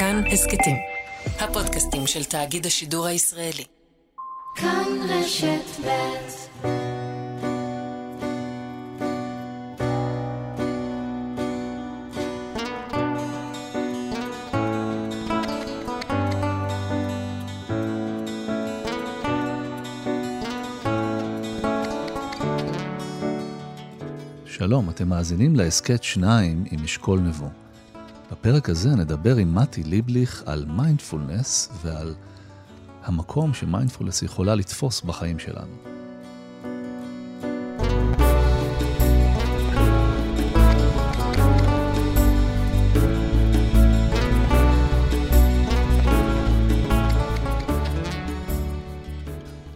כאן הסכתים, הפודקאסטים של תאגיד השידור הישראלי. כאן רשת ב' שלום, אתם מאזינים להסכת שניים עם אשכול נבו. בפרק הזה נדבר עם מתי ליבליך על מיינדפולנס ועל המקום שמיינדפולנס יכולה לתפוס בחיים שלנו.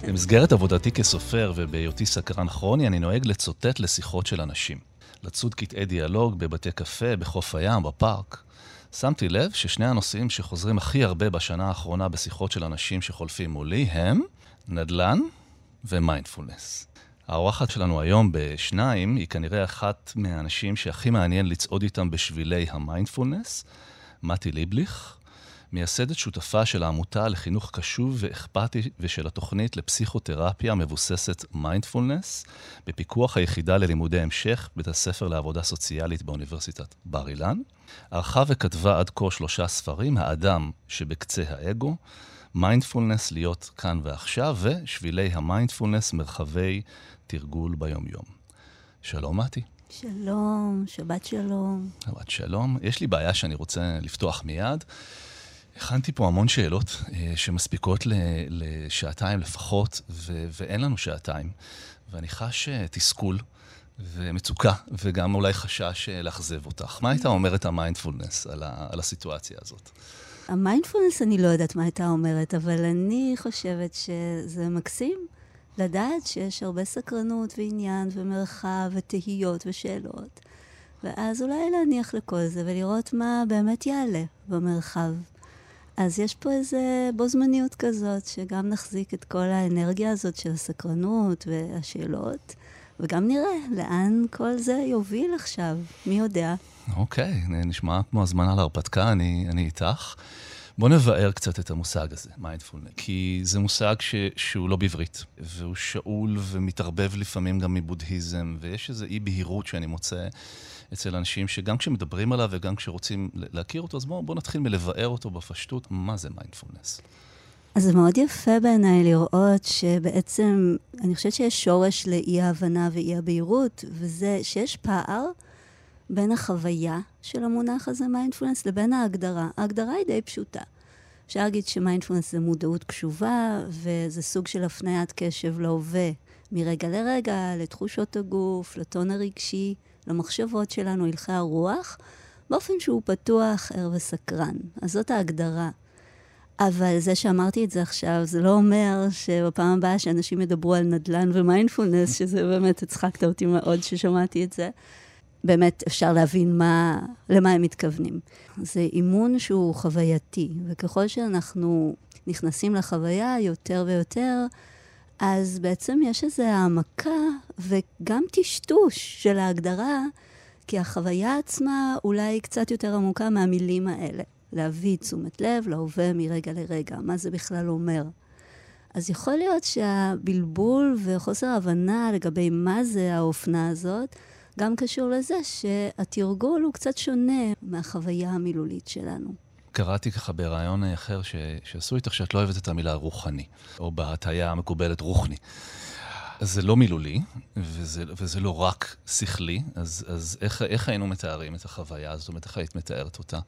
במסגרת עבודתי כסופר ובהיותי סקרן כרוני, אני נוהג לצוטט לשיחות של אנשים. לצוד קטעי דיאלוג בבתי קפה, בחוף הים, בפארק. שמתי לב ששני הנושאים שחוזרים הכי הרבה בשנה האחרונה בשיחות של אנשים שחולפים מולי הם נדל"ן ומיינדפולנס. האורחת שלנו היום בשניים היא כנראה אחת מהאנשים שהכי מעניין לצעוד איתם בשבילי המיינדפולנס, מתי ליבליך. מייסדת שותפה של העמותה לחינוך קשוב ואכפתי ושל התוכנית לפסיכותרפיה מבוססת מיינדפולנס, בפיקוח היחידה ללימודי המשך, בית הספר לעבודה סוציאלית באוניברסיטת בר אילן. ערכה וכתבה עד כה שלושה ספרים, האדם שבקצה האגו, מיינדפולנס להיות כאן ועכשיו, ושבילי המיינדפולנס מרחבי תרגול ביומיום. שלום, מתי. שלום, שבת שלום. שבת שלום. יש לי בעיה שאני רוצה לפתוח מיד. הכנתי פה המון שאלות אה, שמספיקות לשעתיים לפחות, ו- ואין לנו שעתיים. ואני חש אה, תסכול ומצוקה, וגם אולי חשש אה, לאכזב אותך. מה הייתה אומרת המיינדפולנס על, ה- על הסיטואציה הזאת? המיינדפולנס, אני לא יודעת מה הייתה אומרת, אבל אני חושבת שזה מקסים לדעת שיש הרבה סקרנות ועניין ומרחב ותהיות ושאלות. ואז אולי להניח לכל זה ולראות מה באמת יעלה במרחב. אז יש פה איזה בו זמניות כזאת, שגם נחזיק את כל האנרגיה הזאת של הסקרנות והשאלות, וגם נראה לאן כל זה יוביל עכשיו, מי יודע. אוקיי, נשמע כמו הזמנה להרפתקה, אני, אני איתך. בוא נבאר קצת את המושג הזה, מיינדפולנס, כי זה מושג ש, שהוא לא בעברית, והוא שאול ומתערבב לפעמים גם מבודהיזם, ויש איזו אי-בהירות שאני מוצא אצל אנשים שגם כשמדברים עליו וגם כשרוצים להכיר אותו, אז בואו בוא נתחיל מלבאר אותו בפשטות, מה זה מיינדפולנס. אז זה מאוד יפה בעיניי לראות שבעצם, אני חושבת שיש שורש לאי-ההבנה ואי-הבהירות, וזה שיש פער בין החוויה של המונח הזה, מיינדפולנס, לבין ההגדרה. ההגדרה היא די פשוטה. אפשר להגיד שמיינדפולנס זה מודעות קשובה, וזה סוג של הפניית קשב להווה מרגע לרגע, לתחושות הגוף, לטון הרגשי, למחשבות שלנו, הלכי הרוח, באופן שהוא פתוח, ער וסקרן. אז זאת ההגדרה. אבל זה שאמרתי את זה עכשיו, זה לא אומר שבפעם הבאה שאנשים ידברו על נדל"ן ומיינדפולנס, שזה באמת, הצחקת אותי מאוד ששמעתי את זה, באמת אפשר להבין מה, למה הם מתכוונים. זה אימון שהוא חווייתי, וככל שאנחנו נכנסים לחוויה יותר ויותר, אז בעצם יש איזו העמקה וגם טשטוש של ההגדרה, כי החוויה עצמה אולי קצת יותר עמוקה מהמילים האלה. להביא תשומת לב להווה מרגע לרגע, מה זה בכלל אומר. אז יכול להיות שהבלבול וחוסר ההבנה לגבי מה זה האופנה הזאת, גם קשור לזה שהתרגול הוא קצת שונה מהחוויה המילולית שלנו. קראתי ככה בריאיון אחר ש... שעשו איתך שאת לא אוהבת את המילה רוחני, או בהטיה המקובלת רוחני. אז זה לא מילולי, וזה, וזה לא רק שכלי, אז, אז איך, איך היינו מתארים את החוויה הזאת? זאת אומרת, איך היית מתארת אותה?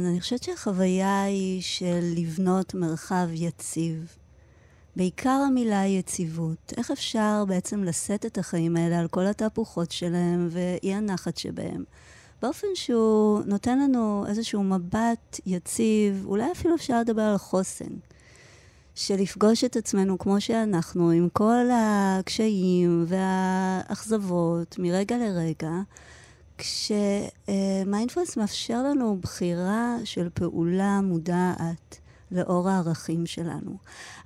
אני חושבת שהחוויה היא של לבנות מרחב יציב. בעיקר המילה יציבות. איך אפשר בעצם לשאת את החיים האלה על כל התהפוכות שלהם ואי הנחת שבהם? באופן שהוא נותן לנו איזשהו מבט יציב, אולי אפילו אפשר לדבר על חוסן. של לפגוש את עצמנו כמו שאנחנו, עם כל הקשיים והאכזבות מרגע לרגע, כשמיינדפלס מאפשר לנו בחירה של פעולה מודעת לאור הערכים שלנו.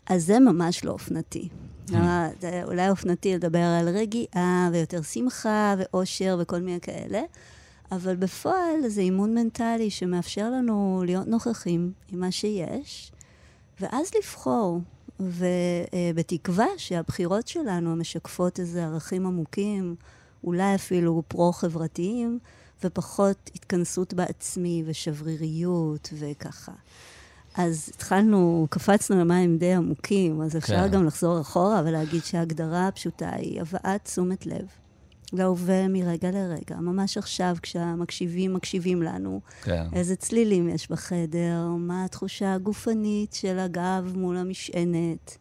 אז זה ממש לא אופנתי. Mm. זה אולי אופנתי לדבר על רגיעה ויותר שמחה ואושר וכל מיני כאלה. אבל בפועל זה אימון מנטלי שמאפשר לנו להיות נוכחים עם מה שיש, ואז לבחור. ובתקווה שהבחירות שלנו משקפות איזה ערכים עמוקים, אולי אפילו פרו-חברתיים, ופחות התכנסות בעצמי ושבריריות וככה. אז התחלנו, קפצנו למים די עמוקים, אז אפשר כן. גם לחזור אחורה ולהגיד שההגדרה הפשוטה היא הבאת תשומת לב להווה מרגע לרגע. ממש עכשיו, כשהמקשיבים מקשיבים לנו, כן. איזה צלילים יש בחדר, מה התחושה הגופנית של הגב מול המשענת,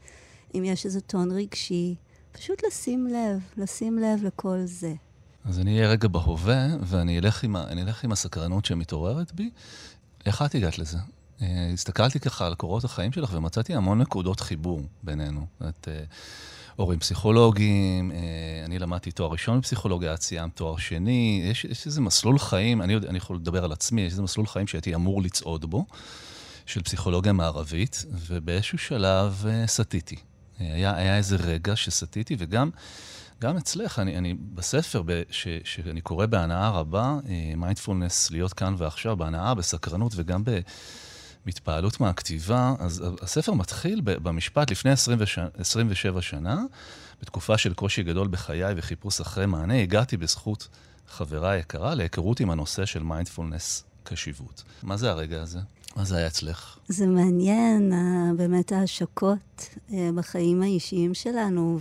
אם יש איזה טון רגשי, פשוט לשים לב, לשים לב לכל זה. אז אני אהיה רגע בהווה, ואני אלך עם, אלך עם הסקרנות שמתעוררת בי. איך את הגעת לזה? אה, הסתכלתי ככה על קורות החיים שלך ומצאתי המון נקודות חיבור בינינו. את אה, הורים פסיכולוגיים, אה, אני למדתי תואר ראשון בפסיכולוגיה, את סיימת תואר שני, יש, יש איזה מסלול חיים, אני, אני יכול לדבר על עצמי, יש איזה מסלול חיים שהייתי אמור לצעוד בו, של פסיכולוגיה מערבית, ובאיזשהו שלב סטיתי. היה, היה איזה רגע שסטיתי, וגם... גם אצלך, אני, אני בספר ב, ש, שאני קורא בהנאה רבה, מיינדפולנס, להיות כאן ועכשיו, בהנאה, בסקרנות וגם ב... בהתפעלות מהכתיבה, אז הספר מתחיל במשפט לפני 27 שנה, בתקופה של קושי גדול בחיי וחיפוש אחרי מענה, הגעתי בזכות חברה יקרה להיכרות עם הנושא של מיינדפולנס קשיבות. מה זה הרגע הזה? מה זה היה אצלך? זה מעניין, באמת ההשקות אה, בחיים האישיים שלנו,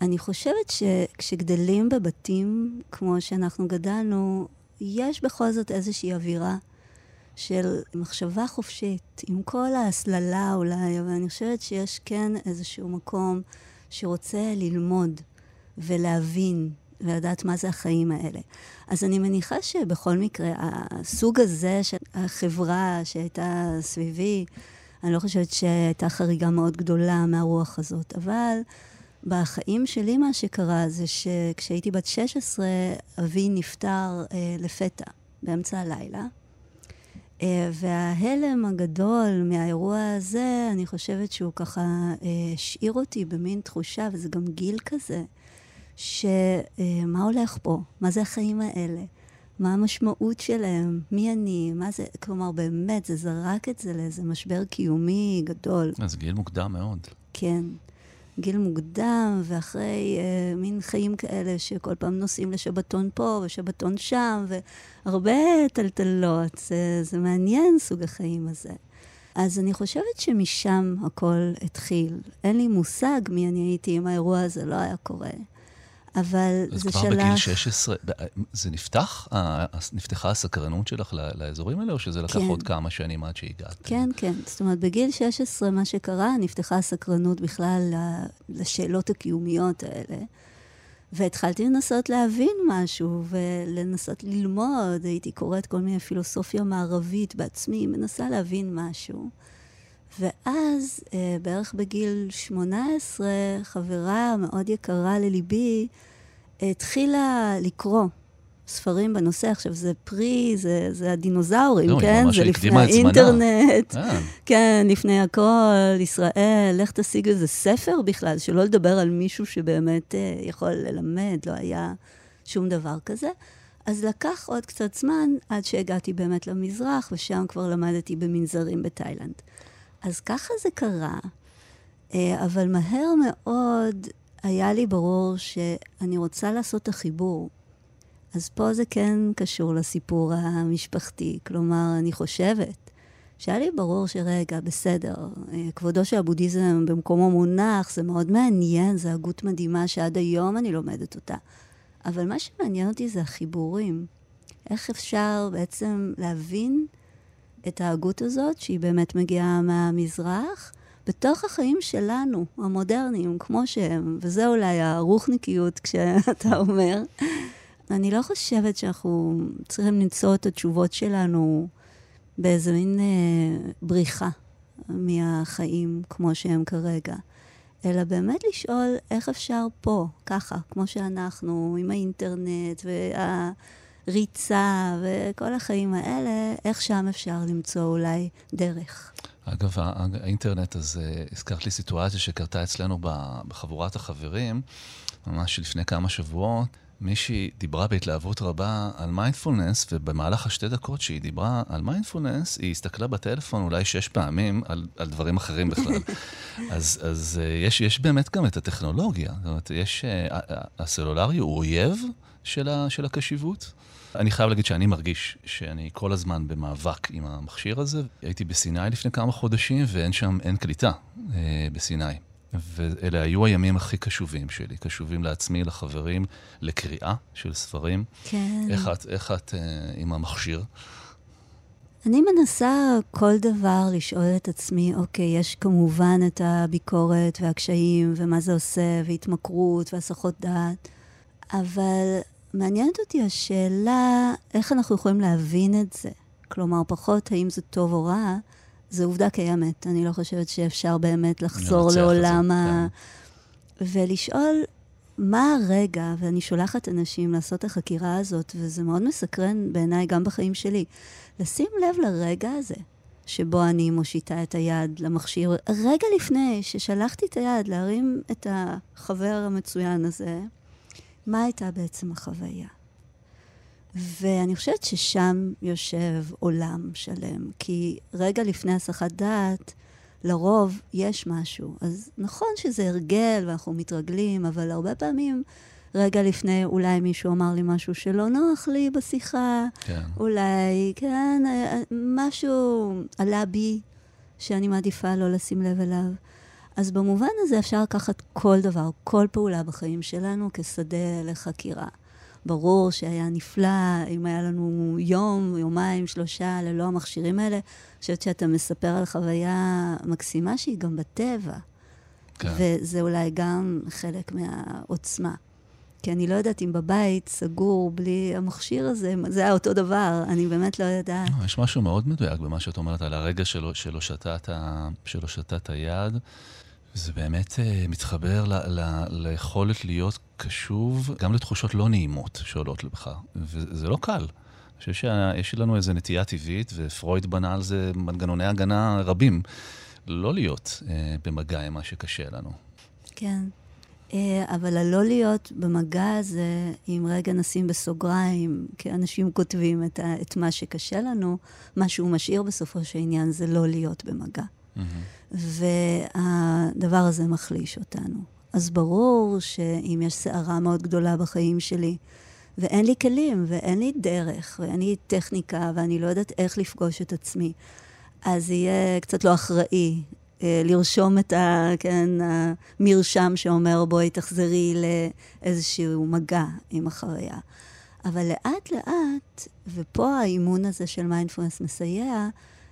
ואני חושבת שכשגדלים בבתים כמו שאנחנו גדלנו, יש בכל זאת איזושהי אווירה של מחשבה חופשית, עם כל ההסללה אולי, אבל אני חושבת שיש כן איזשהו מקום שרוצה ללמוד ולהבין ולדעת מה זה החיים האלה. אז אני מניחה שבכל מקרה, הסוג הזה של החברה שהייתה סביבי, אני לא חושבת שהייתה חריגה מאוד גדולה מהרוח הזאת, אבל בחיים שלי מה שקרה זה שכשהייתי בת 16, אבי נפטר אה, לפתע, באמצע הלילה. אה, וההלם הגדול מהאירוע הזה, אני חושבת שהוא ככה אה, השאיר אותי במין תחושה, וזה גם גיל כזה, שמה אה, הולך פה? מה זה החיים האלה? מה המשמעות שלהם? מי אני? מה זה? כלומר, באמת, זה זרק את זה לאיזה משבר קיומי גדול. אז גיל מוקדם מאוד. כן. גיל מוקדם, ואחרי אה, מין חיים כאלה שכל פעם נוסעים לשבתון פה ושבתון שם, והרבה טלטלות. זה, זה מעניין סוג החיים הזה. אז אני חושבת שמשם הכל התחיל. אין לי מושג מי אני הייתי אם האירוע הזה לא היה קורה. אבל זה שלח... אז כבר בגיל 16, זה נפתח? נפתחה הסקרנות שלך לאזורים האלה, או שזה לקח כן. עוד כמה שנים עד שהגעת? כן, כן. זאת אומרת, בגיל 16, מה שקרה, נפתחה הסקרנות בכלל לשאלות הקיומיות האלה. והתחלתי לנסות להבין משהו ולנסות ללמוד. הייתי קוראת כל מיני פילוסופיה מערבית בעצמי, מנסה להבין משהו. ואז, אה, בערך בגיל 18, חברה מאוד יקרה לליבי התחילה לקרוא ספרים בנושא. עכשיו, זה פרי, זה, זה הדינוזאורים, לא, כן? זה לפני האינטרנט. כן. כן, לפני הכל, ישראל, לך תשיג איזה ספר בכלל, שלא לדבר על מישהו שבאמת אה, יכול ללמד, לא היה שום דבר כזה. אז לקח עוד קצת זמן עד שהגעתי באמת למזרח, ושם כבר למדתי במנזרים בתאילנד. אז ככה זה קרה, אה, אבל מהר מאוד היה לי ברור שאני רוצה לעשות את החיבור. אז פה זה כן קשור לסיפור המשפחתי. כלומר, אני חושבת שהיה לי ברור שרגע, בסדר, אה, כבודו של הבודהיזם במקומו מונח, זה מאוד מעניין, זו הגות מדהימה שעד היום אני לומדת אותה. אבל מה שמעניין אותי זה החיבורים. איך אפשר בעצם להבין את ההגות הזאת, שהיא באמת מגיעה מהמזרח, בתוך החיים שלנו, המודרניים, כמו שהם, וזה אולי הרוחניקיות כשאתה אומר. אני לא חושבת שאנחנו צריכים למצוא את התשובות שלנו באיזה מין אה, בריחה מהחיים כמו שהם כרגע, אלא באמת לשאול איך אפשר פה, ככה, כמו שאנחנו, עם האינטרנט וה... ריצה וכל החיים האלה, איך שם אפשר למצוא אולי דרך. אגב, האינטרנט הזה, הזכרת לי סיטואציה שקרתה אצלנו בחבורת החברים, ממש לפני כמה שבועות. מישהי דיברה בהתלהבות רבה על מיינדפולנס, ובמהלך השתי דקות שהיא דיברה על מיינדפולנס, היא הסתכלה בטלפון אולי שש פעמים על, על דברים אחרים בכלל. אז, אז אה, יש, יש באמת גם את הטכנולוגיה. זאת אומרת, יש... אה, הסלולרי הוא אויב של, ה, של הקשיבות. אני חייב להגיד שאני מרגיש שאני כל הזמן במאבק עם המכשיר הזה. הייתי בסיני לפני כמה חודשים, ואין שם, אין קליטה אה, בסיני. ואלה היו הימים הכי קשובים שלי, קשובים לעצמי, לחברים, לקריאה של ספרים. כן. איך את, איך את אה, עם המכשיר? אני מנסה כל דבר לשאול את עצמי, אוקיי, יש כמובן את הביקורת והקשיים ומה זה עושה, והתמכרות והסחות דעת, אבל מעניינת אותי השאלה איך אנחנו יכולים להבין את זה. כלומר, פחות האם זה טוב או רע, זו עובדה קיימת. אני לא חושבת שאפשר באמת לחזור לעולם ה... כן. ולשאול מה הרגע, ואני שולחת אנשים לעשות את החקירה הזאת, וזה מאוד מסקרן בעיניי גם בחיים שלי, לשים לב לרגע הזה, שבו אני מושיטה את היד למכשיר, רגע לפני ששלחתי את היד להרים את החבר המצוין הזה, מה הייתה בעצם החוויה? ואני חושבת ששם יושב עולם שלם, כי רגע לפני הסחת דעת, לרוב יש משהו. אז נכון שזה הרגל ואנחנו מתרגלים, אבל הרבה פעמים רגע לפני אולי מישהו אמר לי משהו שלא נוח לי בשיחה, כן. אולי, כן, משהו עלה בי שאני מעדיפה לא לשים לב אליו. אז במובן הזה אפשר לקחת כל דבר, כל פעולה בחיים שלנו כשדה לחקירה. ברור שהיה נפלא אם היה לנו יום, יומיים, שלושה, ללא המכשירים האלה. אני חושבת שאתה מספר על חוויה מקסימה שהיא גם בטבע. כן. וזה אולי גם חלק מהעוצמה. כי אני לא יודעת אם בבית סגור בלי המכשיר הזה, זה היה אותו דבר, אני באמת לא יודעת. לא, יש משהו מאוד מדויק במה שאת אומרת על הרגע שלו, שלו שתת היד. זה באמת uh, מתחבר ל, ל, ליכולת להיות קשוב גם לתחושות לא נעימות שעולות לבך, וזה לא קל. אני חושב שיש לנו איזו נטייה טבעית, ופרויד בנה על זה מנגנוני הגנה רבים, לא להיות uh, במגע עם מה שקשה לנו. כן. Uh, אבל הלא להיות במגע הזה, אם רגע נשים בסוגריים, כי אנשים כותבים את, ה, את מה שקשה לנו, מה שהוא משאיר בסופו של עניין זה לא להיות במגע. Mm-hmm. והדבר הזה מחליש אותנו. אז ברור שאם יש סערה מאוד גדולה בחיים שלי, ואין לי כלים, ואין לי דרך, ואין לי טכניקה, ואני לא יודעת איך לפגוש את עצמי, אז יהיה קצת לא אחראי אה, לרשום את ה, כן, המרשם שאומר, בואי תחזרי לאיזשהו מגע עם החוויה. אבל לאט-לאט, ופה האימון הזה של מיינדפולנס מסייע,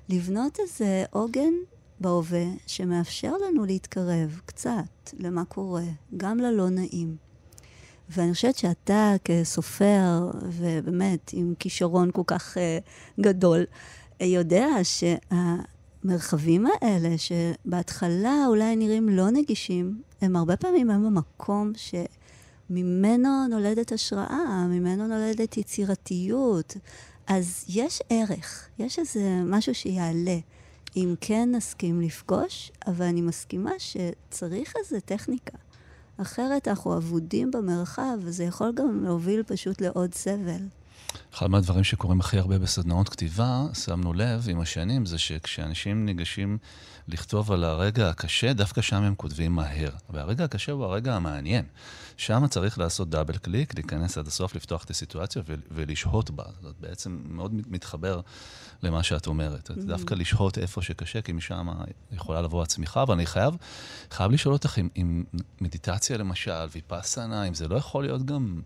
לבנות איזה עוגן בהווה שמאפשר לנו להתקרב קצת למה קורה, גם ללא נעים. ואני חושבת שאתה כסופר, ובאמת עם כישרון כל כך uh, גדול, יודע שהמרחבים האלה, שבהתחלה אולי נראים לא נגישים, הם הרבה פעמים הם המקום שממנו נולדת השראה, ממנו נולדת יצירתיות. אז יש ערך, יש איזה משהו שיעלה. אם כן נסכים לפגוש, אבל אני מסכימה שצריך איזה טכניקה. אחרת אנחנו אבודים במרחב, וזה יכול גם להוביל פשוט לעוד סבל. אחד מהדברים שקורים הכי הרבה בסדנאות כתיבה, שמנו לב עם השנים, זה שכשאנשים ניגשים לכתוב על הרגע הקשה, דווקא שם הם כותבים מהר. והרגע הקשה הוא הרגע המעניין. שם צריך לעשות דאבל קליק, להיכנס עד הסוף, לפתוח את הסיטואציה ולשהות בה. זאת בעצם מאוד מתחבר למה שאת אומרת. Mm-hmm. דווקא לשהות איפה שקשה, כי משם יכולה לבוא הצמיחה, אבל אני חייב, חייב לשאול אותך אם, אם מדיטציה למשל, ויפאסנה, אם זה לא יכול להיות גם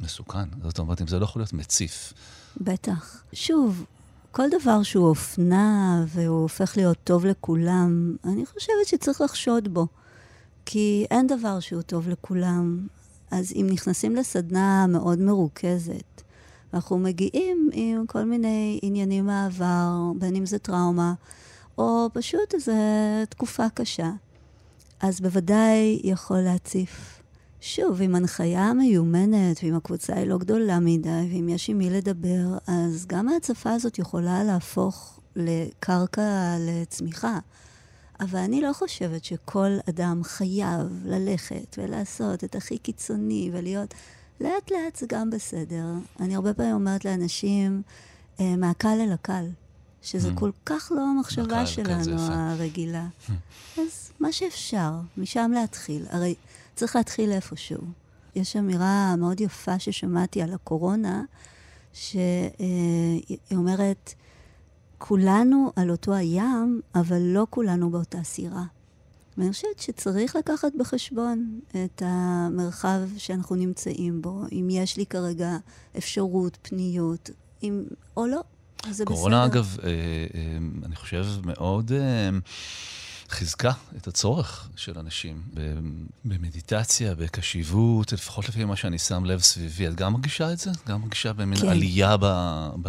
מסוכן. זאת אומרת, אם זה לא יכול להיות מציף. בטח. שוב, כל דבר שהוא אופנה והוא הופך להיות טוב לכולם, אני חושבת שצריך לחשוד בו. כי אין דבר שהוא טוב לכולם. אז אם נכנסים לסדנה מאוד מרוכזת, ואנחנו מגיעים עם כל מיני עניינים מהעבר, בין אם זה טראומה, או פשוט איזו תקופה קשה, אז בוודאי יכול להציף. שוב, עם הנחיה מיומנת, ואם הקבוצה היא לא גדולה מדי, ואם יש עם מי לדבר, אז גם ההצפה הזאת יכולה להפוך לקרקע לצמיחה. אבל אני לא חושבת שכל אדם חייב ללכת ולעשות את הכי קיצוני ולהיות... לאט לאט זה גם בסדר. אני הרבה פעמים אומרת לאנשים, אה, מהקל אל הקל, שזה Mm. כל כך לא המחשבה זה שלנו. הרגילה. אז מה שאפשר, משם להתחיל. הרי צריך להתחיל איפשהו. יש אמירה מאוד יפה ששמעתי על הקורונה, שהיא אומרת, כולנו על אותו הים, אבל לא כולנו באותה סירה. ואני חושבת שצריך לקחת בחשבון את המרחב שאנחנו נמצאים בו, אם יש לי כרגע אפשרות, פניות, אם, או לא, קורונה, בסדר. אגב, אה, אה, אני חושב, מאוד אה, חיזקה את הצורך של אנשים במדיטציה, בקשיבות, לפחות לפי מה שאני שם לב סביבי. את גם מרגישה את זה? גם מרגישה במין כן. עלייה ב, ב,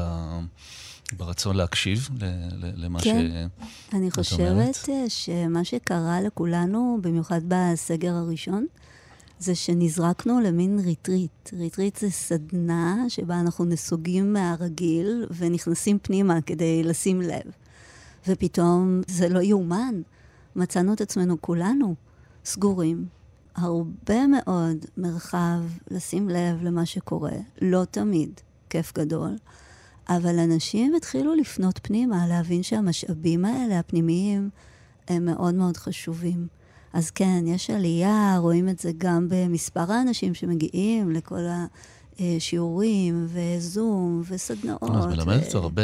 ברצון להקשיב ל, ל, למה כן. ש... אני את חושבת אומרת? אה, שמה שקרה לכולנו, במיוחד בסגר הראשון, זה שנזרקנו למין retreat. retreat זה סדנה שבה אנחנו נסוגים מהרגיל ונכנסים פנימה כדי לשים לב. ופתאום זה לא יאומן. מצאנו את עצמנו כולנו סגורים. הרבה מאוד מרחב לשים לב למה שקורה, לא תמיד כיף גדול, אבל אנשים התחילו לפנות פנימה, להבין שהמשאבים האלה, הפנימיים, הם מאוד מאוד חשובים. אז כן, יש עלייה, רואים את זה גם במספר האנשים שמגיעים לכל השיעורים, וזום, וסדנאות. את מלמדת ו- הרבה.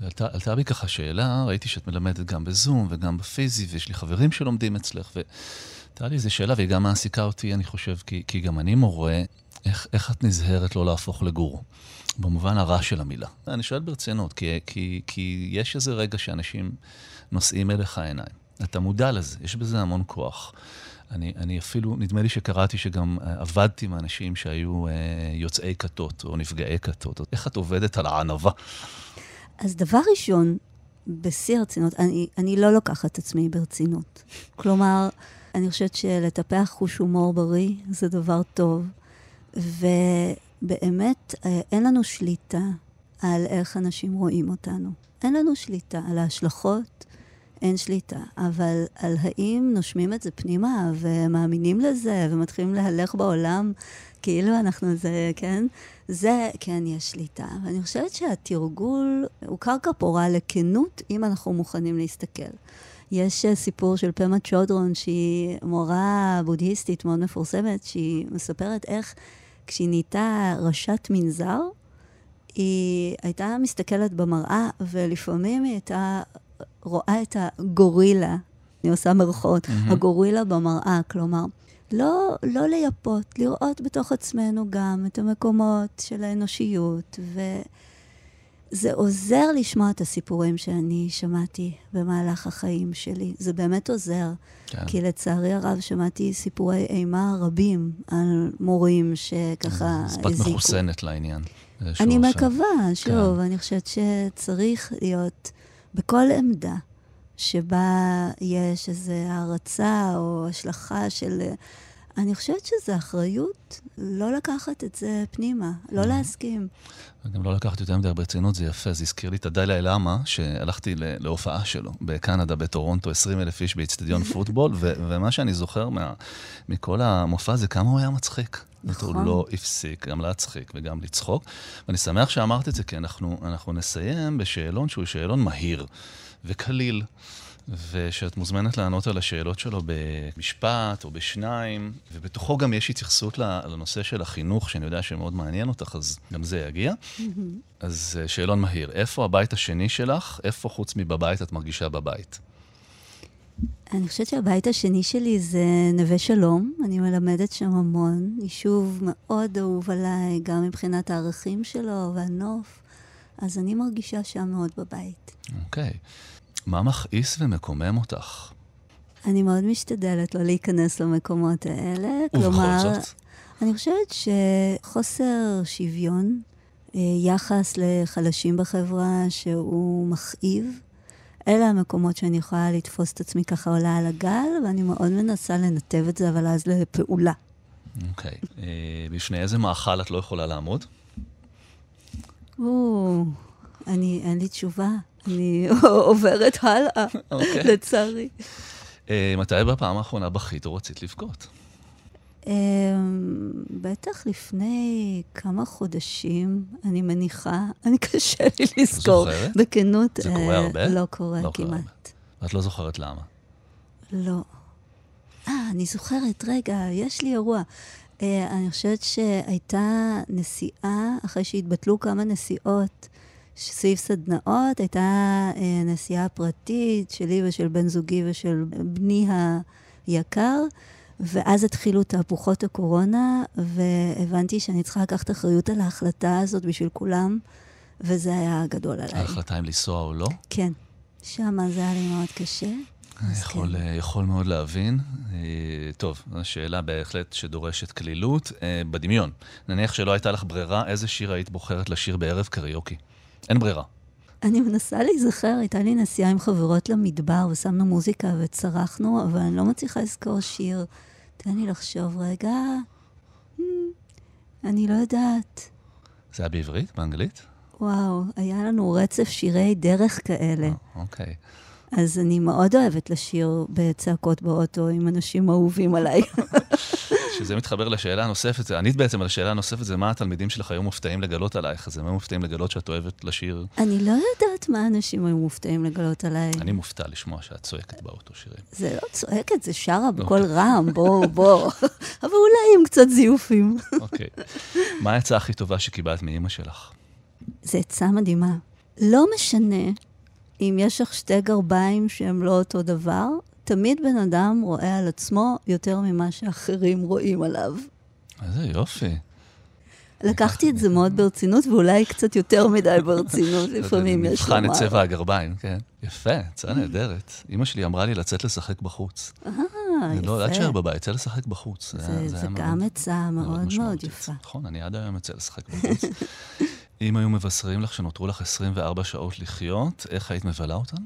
ועלתה עלתה בי ככה שאלה, ראיתי שאת מלמדת גם בזום וגם בפיזי, ויש לי חברים שלומדים אצלך, והייתה לי איזו שאלה, והיא גם מעסיקה אותי, אני חושב, כי, כי גם אני מורה, איך, איך את נזהרת לא להפוך לגורו? במובן הרע של המילה. אני שואל ברצינות, כי, כי, כי יש איזה רגע שאנשים נושאים אליך עיניים. אתה מודע לזה, יש בזה המון כוח. אני, אני אפילו, נדמה לי שקראתי שגם אה, עבדתי עם אנשים שהיו אה, יוצאי כתות או נפגעי כתות. איך את עובדת על הענווה? אז דבר ראשון, בשיא הרצינות, אני, אני לא לוקחת את עצמי ברצינות. כלומר, אני חושבת שלטפח חוש הומור בריא זה דבר טוב, ובאמת אה, אין לנו שליטה על איך אנשים רואים אותנו. אין לנו שליטה על ההשלכות, אין שליטה. אבל על האם נושמים את זה פנימה ומאמינים לזה ומתחילים להלך בעולם כאילו אנחנו זה, כן? זה כן יש שליטה. ואני חושבת שהתרגול הוא קרקע פורה לכנות, אם אנחנו מוכנים להסתכל. יש אה, סיפור של פמה צ'ודרון, שהיא מורה בודהיסטית מאוד מפורסמת, שהיא מספרת איך כשהיא נהייתה ראשת מנזר, היא הייתה מסתכלת במראה, ולפעמים היא הייתה רואה את הגורילה, אני עושה מרכאות, מהמם. הגורילה במראה, כלומר, לא, לא לייפות, לראות בתוך עצמנו גם את המקומות של האנושיות, וזה עוזר לשמוע את הסיפורים שאני שמעתי במהלך החיים שלי. זה באמת עוזר, כן. כי לצערי הרב שמעתי סיפורי אימה רבים על מורים שככה אז את הזיקו. מחוסנת לעניין. אני. מקווה, שוב, כן. אני חושבת שצריך להיות בכל עמדה שבה יש איזו הערצה או השלכה של... אני חושבת שזו אחריות לא לקחת את זה פנימה, לא Mm-hmm. להסכים. וגם לא לקחת יותר מדי ברצינות, זה יפה. זה הזכיר לי את הדלאי למה, שהלכתי להופעה שלו בקנדה, בטורונטו, 20 אלף איש באיצטדיון פוטבול, ו- ומה שאני זוכר מה- מכל המופע זה כמה הוא היה מצחיק. נכון. הוא לא הפסיק גם להצחיק וגם לצחוק. ואני שמח שאמרת את זה, כי אנחנו, אנחנו נסיים בשאלון שהוא שאלון מהיר וקליל. ושאת מוזמנת לענות על השאלות שלו במשפט או בשניים, ובתוכו גם יש התייחסות לנושא של החינוך, שאני יודע שמאוד מעניין אותך, אז גם זה יגיע. אז אה, שאלון מהיר, איפה הבית השני שלך? איפה חוץ מבבית את מרגישה בבית? אני חושבת שהבית השני שלי זה נווה שלום, אני מלמדת שם המון, יישוב מאוד אהוב עליי, גם מבחינת הערכים שלו והנוף, אז אני מרגישה שם מאוד בבית. אוקיי. מה מכעיס ומקומם אותך? אני מאוד משתדלת לא להיכנס למקומות האלה. ובכל כלומר, זאת? אני חושבת שחוסר שוויון, אה, יחס לחלשים בחברה שהוא מכאיב, אלה המקומות שאני יכולה לתפוס את עצמי ככה עולה על הגל, ואני מאוד מנסה לנתב את זה, אבל אז לפעולה. אוקיי. אה, בפני איזה מאכל את לא יכולה לעמוד? או, אני, אין לי תשובה. אני עוברת הלאה, אוקיי. לצערי. אה, מתי בפעם האחרונה בכית או רצית לבכות? אמ, בטח לפני כמה חודשים, אני מניחה, אני קשה לי לזכור. זוכרת? בכנות, זה קורה אה, הרבה? לא קורה לא כמעט. ואת לא זוכרת למה. לא. אה, אני זוכרת, רגע, יש לי אירוע. אה, אני חושבת שהייתה נסיעה, אחרי שהתבטלו כמה נסיעות סביב סדנאות, הייתה אה, נסיעה פרטית שלי ושל בן זוגי ושל בני היקר, ואז התחילו תהפוכות הקורונה, והבנתי שאני צריכה לקחת אחריות על ההחלטה הזאת בשביל כולם, וזה היה גדול עליי. ההחלטה אם לנסוע או לא? כן. שמה זה היה לי מאוד קשה. אז יכול, כן. יכול מאוד להבין. אה, טוב, זו שאלה בהחלט שדורשת קלילות. בדמיון, נניח שלא הייתה לך ברירה, איזה שיר היית בוחרת לשיר בערב קריוקי? אין ברירה. אני מנסה להיזכר, הייתה לי נסיעה עם חברות למדבר, ושמנו מוזיקה וצרחנו, אבל אני לא מצליחה לזכור שיר. תן לי לחשוב רגע. Hmm, אני לא יודעת. זה היה בעברית? באנגלית? וואו, היה לנו רצף שירי דרך כאלה. אה, אוקיי. אז אני מאוד אוהבת לשיר בצעקות באוטו עם אנשים אהובים עליי. שזה מתחבר לשאלה הנוספת, ענית בעצם על השאלה הנוספת, זה מה התלמידים שלך היו מופתעים לגלות עלייך, אז הם היו מופתעים לגלות שאת אוהבת לשיר. אני לא יודעת מה אנשים היו מופתעים לגלות עליי. אני מופתע לשמוע שאת צועקת באוטו שירים. זה לא צועקת, זה שרה אוקיי. בקול רם, בוא, בוא. אבל אולי עם קצת זיופים. אוקיי. מה העצה הכי טובה שקיבלת מאימא שלך? זו עצה מדהימה. לא משנה אם יש לך שתי גרביים שהם לא אותו דבר, תמיד בן אדם רואה על עצמו יותר ממה שאחרים רואים עליו. איזה יופי. לקחתי את זה מאוד ברצינות, ואולי קצת יותר מדי ברצינות, לפעמים יש נבחן את לומר. צבע הגרביים, כן. יפה, הצעה נהדרת. אימא שלי אמרה לי לצאת לשחק בחוץ. אה, לא, אל יפה. תשאר בבית, צא לשחק בחוץ. זה- גם עצה מאוד מאוד. יפה. נכון, אני עד היום יוצא לשחק בחוץ. אם היו מבשרים לך שנותרו לך 24 שעות לחיות, איך היית מבלה אותן?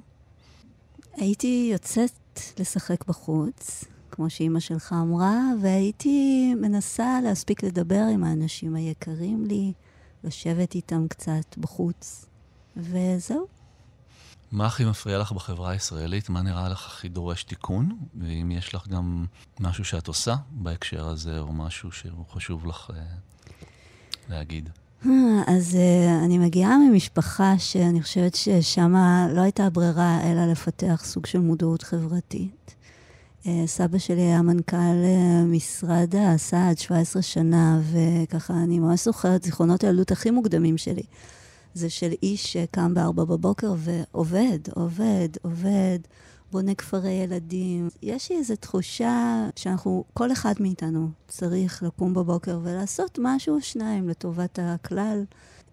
הייתי יוצאת לשחק בחוץ, כמו שאימא שלך אמרה, והייתי מנסה להספיק לדבר עם האנשים היקרים לי, לשבת איתם קצת בחוץ, וזהו. מה הכי מפריע לך בחברה הישראלית? מה נראה לך הכי דורש תיקון? ואם יש לך גם משהו שאת עושה בהקשר הזה, או משהו שהוא חשוב לך אה, להגיד. אה, אז uh, אני מגיעה ממשפחה שאני חושבת ששם לא הייתה ברירה אלא לפתח סוג של מודעות חברתית. Uh, סבא שלי היה מנכ"ל משרד הסעד 17 שנה, וככה אני ממש זוכרת זיכרונות הילדות הכי מוקדמים שלי. זה של איש שקם בארבע בבוקר ועובד, עובד, עובד, בונה כפרי ילדים. יש לי איזו תחושה שאנחנו, כל אחד מאיתנו צריך לקום בבוקר ולעשות משהו או שניים לטובת הכלל.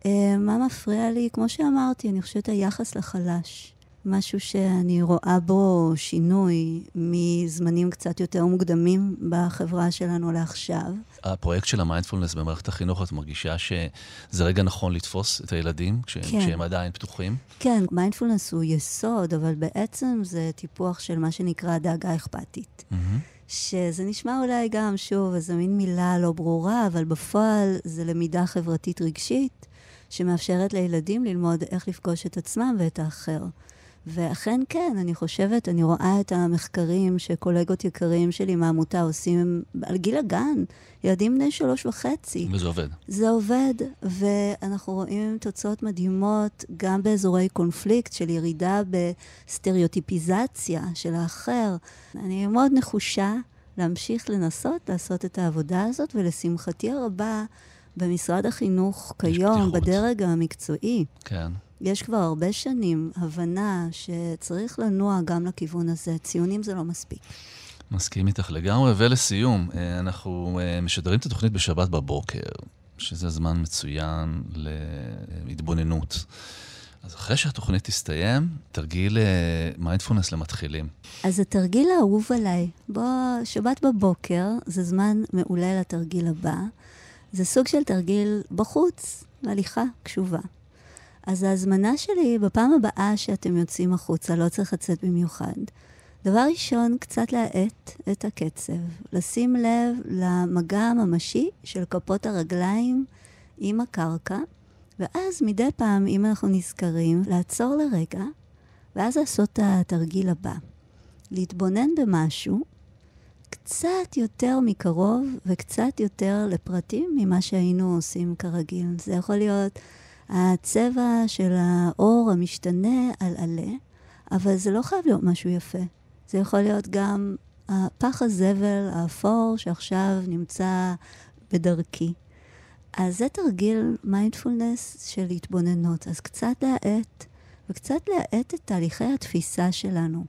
אה, מה מפריע לי? כמו שאמרתי, אני חושבת היחס לחלש. משהו שאני רואה בו שינוי מזמנים קצת יותר מוקדמים בחברה שלנו לעכשיו. הפרויקט של המיינדפולנס במערכת החינוך, את מרגישה שזה רגע נכון לתפוס את הילדים כשהם, כן. כשהם עדיין פתוחים? כן, מיינדפולנס הוא יסוד, אבל בעצם זה טיפוח של מה שנקרא דאגה אכפתית. מהמם. שזה נשמע אולי גם, שוב, איזו מין מילה לא ברורה, אבל בפועל זה למידה חברתית רגשית, שמאפשרת לילדים ללמוד איך לפגוש את עצמם ואת האחר. ואכן כן, אני חושבת, אני רואה את המחקרים שקולגות יקרים שלי מהעמותה עושים על גיל הגן, ילדים בני שלוש וחצי. וזה עובד. זה עובד, ואנחנו רואים תוצאות מדהימות גם באזורי קונפליקט של ירידה בסטריאוטיפיזציה של האחר. אני מאוד נחושה להמשיך לנסות לעשות את העבודה הזאת, ולשמחתי הרבה, במשרד החינוך כיום. בדרג המקצועי, כן. יש כבר הרבה שנים הבנה שצריך לנוע גם לכיוון הזה. ציונים זה לא מספיק. מסכים איתך לגמרי. ולסיום, אה, אנחנו אה, משדרים את התוכנית בשבת בבוקר, שזה זמן מצוין להתבוננות. אז אחרי שהתוכנית תסתיים, תרגיל מיינדפולנס למתחילים. אז התרגיל האהוב עליי, בוא, שבת בבוקר, זה זמן מעולה לתרגיל הבא. זה סוג של תרגיל בחוץ, הליכה קשובה. אז ההזמנה שלי, בפעם הבאה שאתם יוצאים החוצה, לא צריך לצאת במיוחד. דבר ראשון, קצת להאט את הקצב, לשים לב למגע הממשי של כפות הרגליים עם הקרקע, ואז מדי פעם, אם אנחנו נזכרים, לעצור לרגע, ואז לעשות את התרגיל הבא. להתבונן במשהו, קצת יותר מקרוב וקצת יותר לפרטים ממה שהיינו עושים כרגיל. זה יכול להיות הצבע של האור המשתנה על עלה, אבל זה לא חייב להיות משהו יפה. זה יכול להיות גם הפח הזבל האפור שעכשיו נמצא בדרכי. אז זה תרגיל מיינדפולנס של התבוננות. אז קצת להאט, וקצת להאט את תהליכי התפיסה שלנו.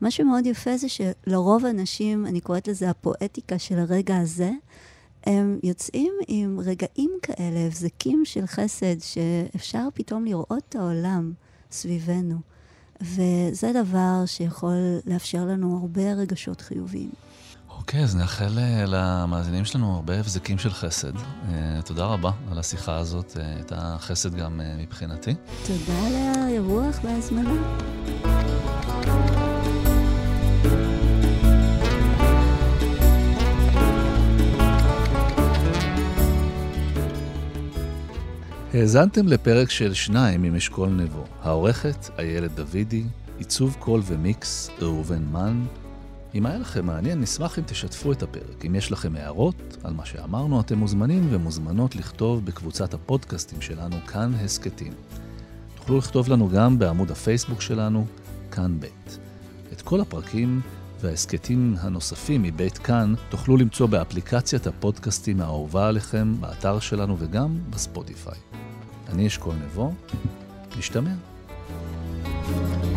מה שמאוד יפה זה שלרוב אנשים, אני קוראת לזה הפואטיקה של הרגע הזה, הם יוצאים עם רגעים כאלה, הבזקים של חסד, שאפשר פתאום לראות את העולם סביבנו. וזה דבר שיכול לאפשר לנו הרבה רגשות חיוביים. אוקיי, אז נאחל אה, למאזינים שלנו הרבה הבזקים של חסד. אה, תודה רבה על השיחה הזאת, אה, הייתה חסד גם מבחינתי. תודה על האירוח וההזמנה. האזנתם לפרק של שניים עם אשכול נבו. העורכת, איילת דוידי, עיצוב קול ומיקס, ראובן מן. אם היה לכם מעניין, נשמח אם תשתפו את הפרק. אם יש לכם הערות על מה שאמרנו, אתם מוזמנים ומוזמנות לכתוב בקבוצת הפודקאסטים שלנו, כאן הסכתים. תוכלו לכתוב לנו גם בעמוד הפייסבוק שלנו, כאן ב'. את כל הפרקים וההסכתים הנוספים מבית כאן תוכלו למצוא באפליקציית הפודקאסטים האהובה עליכם, באתר שלנו וגם בספוטיפיי. אני אשכול נבו, נשתמע. thank you